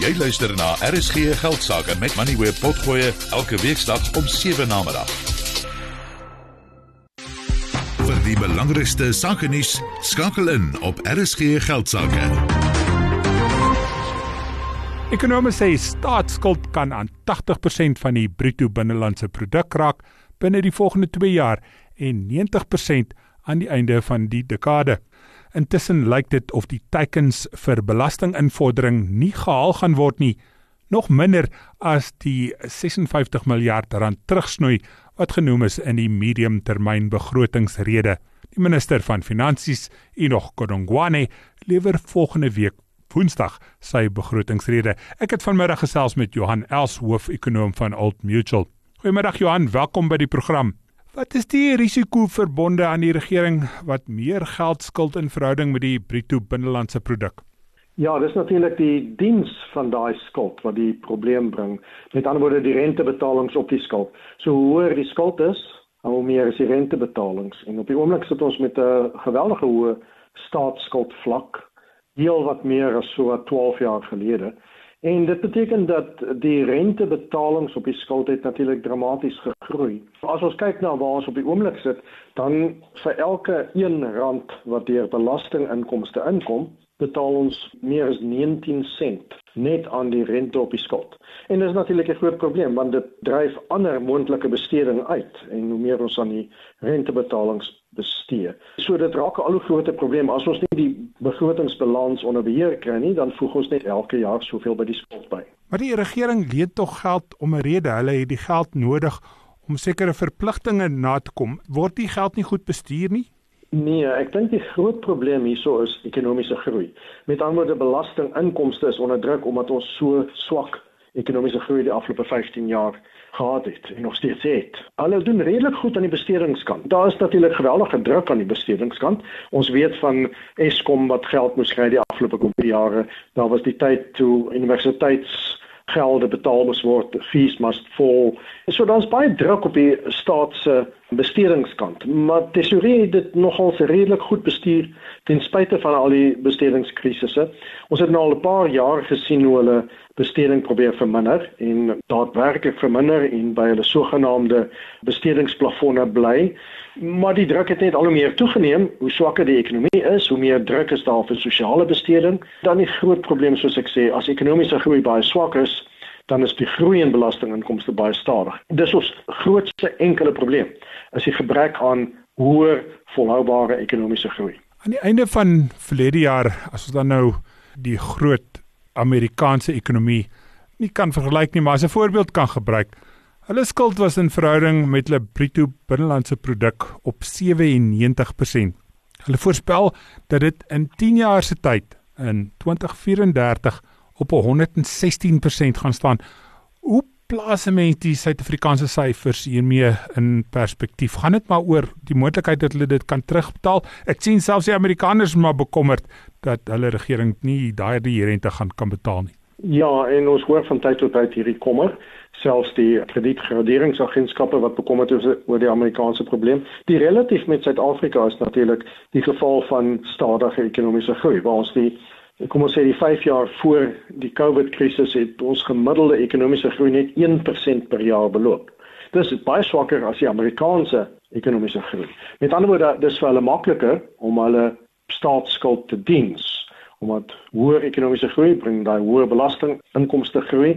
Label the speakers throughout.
Speaker 1: Jy luister na RSG Geldsaake met Money where potgoe elke weeksdag om 7 na middag. Vir die belangrikste sake nuus skakel in op RSG Geldsaake.
Speaker 2: Ekonome sê staatsskuld kan aan 80% van die bruto binnelandse produk raak binne die volgende 2 jaar en 90% aan die einde van die dekade. Intussen lyk dit of die teikens vir belastinginvordering nie gehaal gaan word nie, nog minder as die 56 miljard rand terugsnoei wat genoem is in die mediumtermyn begrotingsrede. Die minister van Finansies, Enoch Godongwana, lewer volgende week Woensdag sy begrotingsrede. Ek het vanmiddag gesels met Johan Els, hoof-ekonoom van Old Mutual. Goeiemiddag Johan, welkom by die program. Wat is die risiko verbonde aan die regering wat meer geld skuld in verhouding met die bruto binnelandse produk?
Speaker 3: Ja, dis natuurlik die diens van daai skuld wat die probleem bring. Met ander woorde die rentebetalings op die skuld. So hoër die skuld is, hoe meer is die rentebetalings. En op die oomblik sit ons met 'n geweldige hoë staatsskuld vlak heel wat meer as so 12 jaar gelede. En dit beteken dat die rentebetalings op die skuld het natuurlik dramaties gegroei. As ons kyk na waar ons op die oomblik sit, dan vir elke 1 rand wat deur belastinginkomste inkom, betaal ons meer as 19 sent net aan die rente op die skuld. En dit is natuurlik 'n groot probleem want dit dryf ander moontlike besteding uit en hoe meer ons aan die rentebetalings bestee. So dit raak 'n al hoe groter probleem as ons nie die begrotingsbalans onder beheer kry nie, dan voeg ons net elke jaar soveel by die skuld by.
Speaker 2: Maar die regering leen tog geld om 'n rede. Hulle het die geld nodig om sekere verpligtinge na te kom. Word die geld nie goed bestuur nie?
Speaker 3: Nee, ek dink die groot probleem hierso is ekonomiese groei. Met ander woorde belastinginkomste is onder druk omdat ons so swak ekonomiese groei die afgelope 15 jaar gehad het en nog steeds het. Hulle doen redelik goed aan die bestedingskant. Daar is natuurlik geweldige druk aan die bestedingskant. Ons weet van Eskom wat geld moes kry die afgelope jare. Daar was die tyd toe universiteits gelde betaal moes word, fees must fall. So daar's baie druk op die staat se bestedingskant, maar tesorie het dit nogal redelik goed bestuur ten spyte van al die bestedingskrisisse. Ons het nou al 'n paar jaar gesien hoe hulle besteding probeer verminder en daadwerklik verminder en by hulle sogenaamde bestedingsplafonne bly. Maar die druk het net al hoe meer toegeneem. Hoe swakker die ekonomie is, hoe meer druk is daar vir sosiale besteding. Dan die groot probleem soos ek sê, as ekonomiese groei baie swak is, dan is die groei in belastinginkomste baie stadig. Dis ons grootste enkele probleem. Is die gebrek aan hoër volhoubare ekonomiese groei.
Speaker 2: Aan die einde van verlede jaar, as ons dan nou die groot Amerikaanse ekonomie nie kan vergelyk nie, maar as 'n voorbeeld kan gebruik, Hulle skuld was in verhouding met hulle bruto binnelandse produk op 97%. Hulle voorspel dat dit in 10 jaar se tyd in 2034 op 116% gaan staan. Hoe plaas mense die Suid-Afrikaanse syfers hiermee in perspektief? Gaan dit maar oor die moontlikheid dat hulle dit kan terugbetaal? Ek sien selfs die Amerikaners maar bekommerd dat hulle regering nie daardie rente gaan kan betaal nie.
Speaker 3: Ja, en ons hoor van tyd tot tyd hierdie kommer, selfs die kredietgraderingsagentskappe wat bekommerd is oor die Amerikaanse probleem. Die relatief met Suid-Afrika is natuurlik die geval van stadige ekonomiese groei, waar ons die kom ons sê die 5 jaar voor die COVID-krisis het ons gemiddelde ekonomiese groei net 1% per jaar beloop. Dis baie swakker as die Amerikaanse ekonomiese groei. Met ander woorde, dis vir hulle makliker om hulle staatsskuld te diens omdat hoër ekonomiese groei bring daai hoër belasting inkomste groei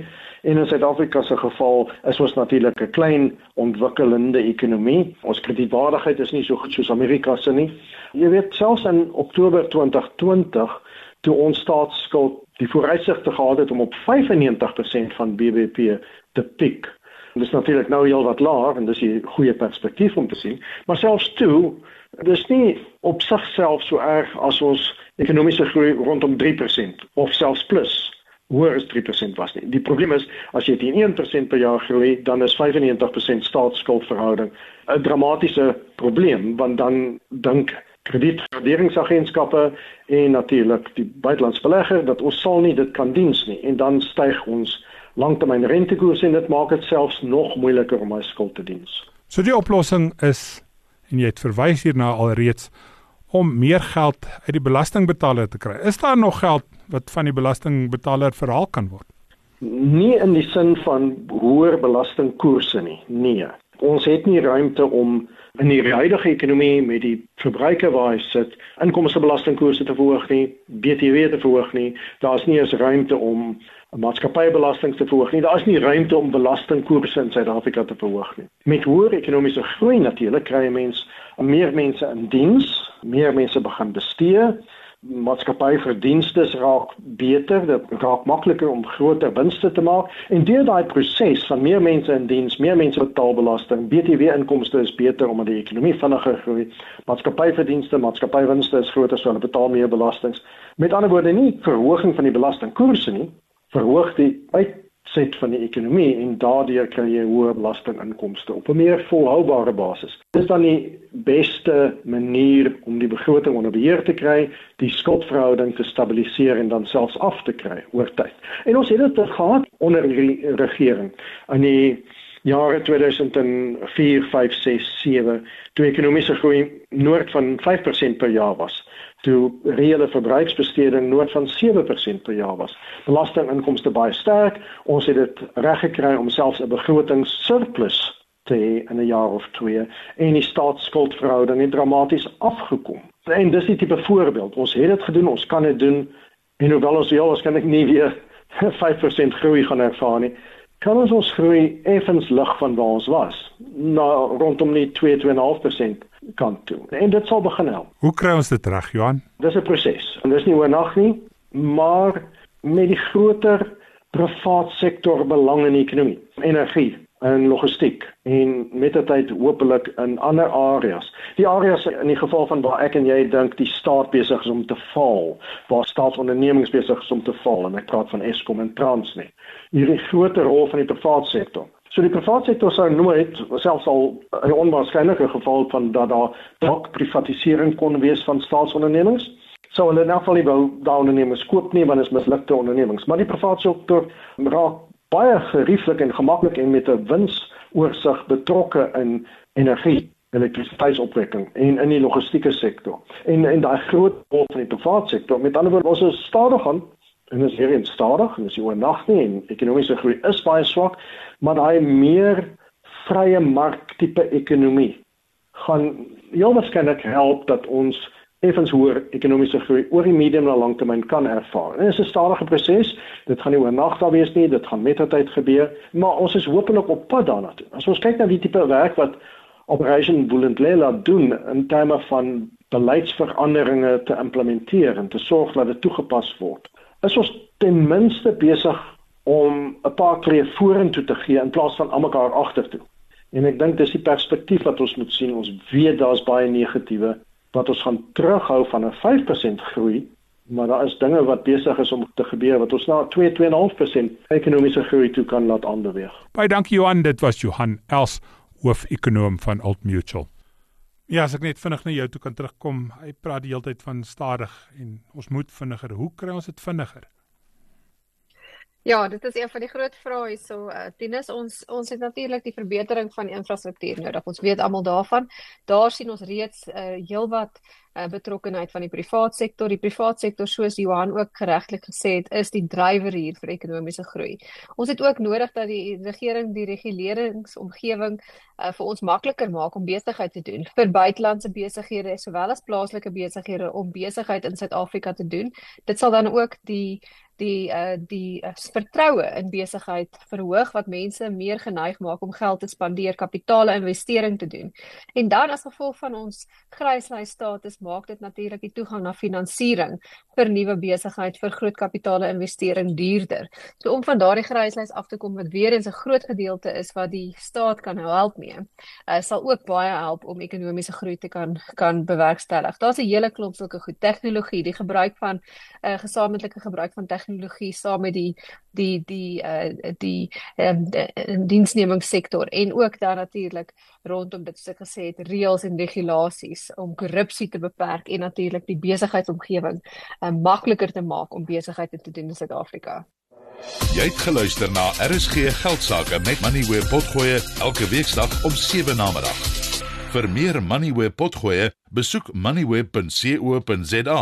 Speaker 3: en in Suid-Afrika se geval is ons natuurlik 'n klein ontwikkelende ekonomie. Ons kredietwaardigheid is nie so goed soos Amerika se nie. Jy weet selfs in Oktober 2020 toe ons staatsskuld die vooruitsigte gehad het om op 95% van BBP te piek. Dit is natuurlik nou heel wat laer en dis 'n goeie perspektief om te sien, maar selfs toe dis nie op sigself so erg as ons ekonomiese groei rondom 3% of selfs plus hoër as 3% was nie. Die probleem is as jy teen 1% per jaar groei, dan is 95% staatsskuldverhouding 'n dramatiese probleem want dan dink kredietgraderingsagentskappe en natuurlik die buitelandse belegger dat ons sal nie dit kan diens nie en dan styg ons langtermyn rentekoers en dit maak dit selfs nog moeiliker om my skuld te diens.
Speaker 2: So die oplossing is en jy het verwys hierna alreeds om meer geld uit die belastingbetaler te kry. Is daar nog geld wat van die belastingbetaler verhaal kan word?
Speaker 3: Nie in die sin van hoër belastingkoerse nie. Nee. Ons het nie ruimte om in die huidige ekonomie met die verbruiker waar hy sit, inkomstebelastingkoerse te verhoog nie, BTW te verhoog nie. Daar's nie eens ruimte om maatskappybelasting te verhoog nie. Daar is nie ruimte om belastingkoerse in Suid-Afrika te verhoog nie. Met hoër ekonomiese groei natuurlik kry jy mense meer mense in diens, meer mense begin bestee, maatskappyverdienste raak beter, dit raak makliker om groter winste te maak en deur daai proses van meer mense in diens, meer mense betaal belasting, BTW inkomste is beter omdat die ekonomie vinniger groei. Maatskappyverdienste, maatskappywinste is groter so hulle betaal meer belastings. Met ander woorde nie verhoging van die belastingkoerse nie, verhoog die uitset van die ekonomie en daardeur kry jy hoër belastinginkomste op 'n meer volhoubare basis. Dis dan die beste manier om die begroting onder beheer te kry, die skuldverhouding te stabiliseer en dan selfs af te kry oor tyd. En ons het dit gehad onder die regering aan die jare 2004, 5, 6, 7 toe ekonomiese groei noord van 5% per jaar was toe reële verbruiksbesteding noord van 7% per jaar was. Belastinginkomste baie sterk. Ons het dit reg gekry om selfs 'n begrotingssurplus te hê in 'n jaar of twee en die staatsskuldverhouding het dramaties afgekom. En dis 'n tipe voorbeeld. Ons het dit gedoen, ons kan dit doen en hoewel ons heel waarskynlik nie weer 5% groei gaan ervaar nie, kan ons ons groei effens lig van waar ons was. Na rondom die 2-2.5% kant toe. En dit sal begin help.
Speaker 2: Hoe kry ons dit reg, Johan?
Speaker 3: Dis 'n proses. En dis nie oornag nie, maar met die groter privaat sektor belang in die ekonomie, energie en logistiek en met die tyd hopelik in ander areas. Die areas in die geval van waar ek en jy dink die staat besig is om te val, waar staatsondernemings besig is om te val en ek praat van Eskom en Transnet. Hierdie groter rol van die privaat sektor. So die private sektor sou nooit selfs al 'n onwaarskynlike geval van dat daar dalk privatisering kon wees van staatsondernemings. So hulle nou van die wou daai ondernemings koop nie want dit is mislukte ondernemings, maar die private sektor raak baie gerieflik en gemaklik en met 'n winsoorsig betrokke in energie elektrisiteitsopwekking en in die logistieke sektor. En en daai groot rol van die private sektor, met ander woorde, ons is stadig aan en is hier in stadig en is oor nag nie en ekonomiese groei is baie swak, maar daai meer vrye mark tipe ekonomie gaan heel waarskynlik help dat ons effens hoër ekonomiese groei oor die medium na langtermyn kan ervaar. En dit is 'n stadige proses. Dit gaan nie oor nag daar wees nie, dit gaan met tyd gebeur, maar ons is hopelik op pad daarna toe. As ons kyk na die tipe werk wat Operation Bulendlela doen in terme van beleidsveranderinge te implementeer en te sorg dat dit toegepas word is ons ten minste besig om 'n paar tree vorentoe te gee in plaas van almekaar agtertoe. En ek dink dis die perspektief wat ons moet sien. Ons weet daar's baie negatiewe wat ons gaan terughou van 'n 5% groei, maar daar is dinge wat besig is om te gebeur wat ons na 2-2.5% ekonomiese groei toe kan laat aanbeweeg.
Speaker 2: Baie dankie Johan, dit was Johan Els, hoof-ekonoom van Old Mutual. Ja, as ek net vinnig na jou toe kan terugkom. Hy praat die hele tyd van stadig en ons moet vinniger. Hoe kry ons dit vinniger?
Speaker 4: Ja, dit is een van die groot vrae hierso. Uh, Tinus, ons ons het natuurlik die verbetering van die infrastruktuur nodig. Ons weet almal daarvan. Daar sien ons reeds uh, heelwat uh, betrokkenheid van die privaat sektor. Die privaat sektor soos Johan ook geregtelik gesê het, is die drywer hier vir ekonomiese groei. Ons het ook nodig dat die regering die reguleringsomgewing uh, vir ons makliker maak om besigheid te doen vir buitelandse besighede sowel as plaaslike besighede om besigheid in Suid-Afrika te doen. Dit sal dan ook die die uh die uh, vertroue in besigheid verhoog wat mense meer geneig maak om geld te spandeer, kapitale investering te doen. En dan as gevolg van ons gryslys status maak dit natuurlik die toegang na finansiering vir nuwe besigheid vir groot kapitale investering duurder. So om van daardie gryslys af te kom wat weer eens 'n groot gedeelte is wat die staat kan help mee, uh, sal ook baie help om ekonomiese groei te kan kan bewerkstellig. Daar's 'n hele klomp sulke goed tegnologie, die gebruik van 'n uh, gesamentlike gebruik van tegnologie saam met die die die uh die ehm um, diensnemingssektor en ook dan natuurlik rondom dit soos gesê het reëls en regulasies om korrupsie te beperk en natuurlik die besigheidsomgewing um, makliker te maak om besigheid te doen in Suid-Afrika.
Speaker 1: Jy het geluister na RSG Geldsaake met Money where potgoe elke weeksdag om 7 na middag. Vir meer Money where potgoe, besoek moneyweb.co.za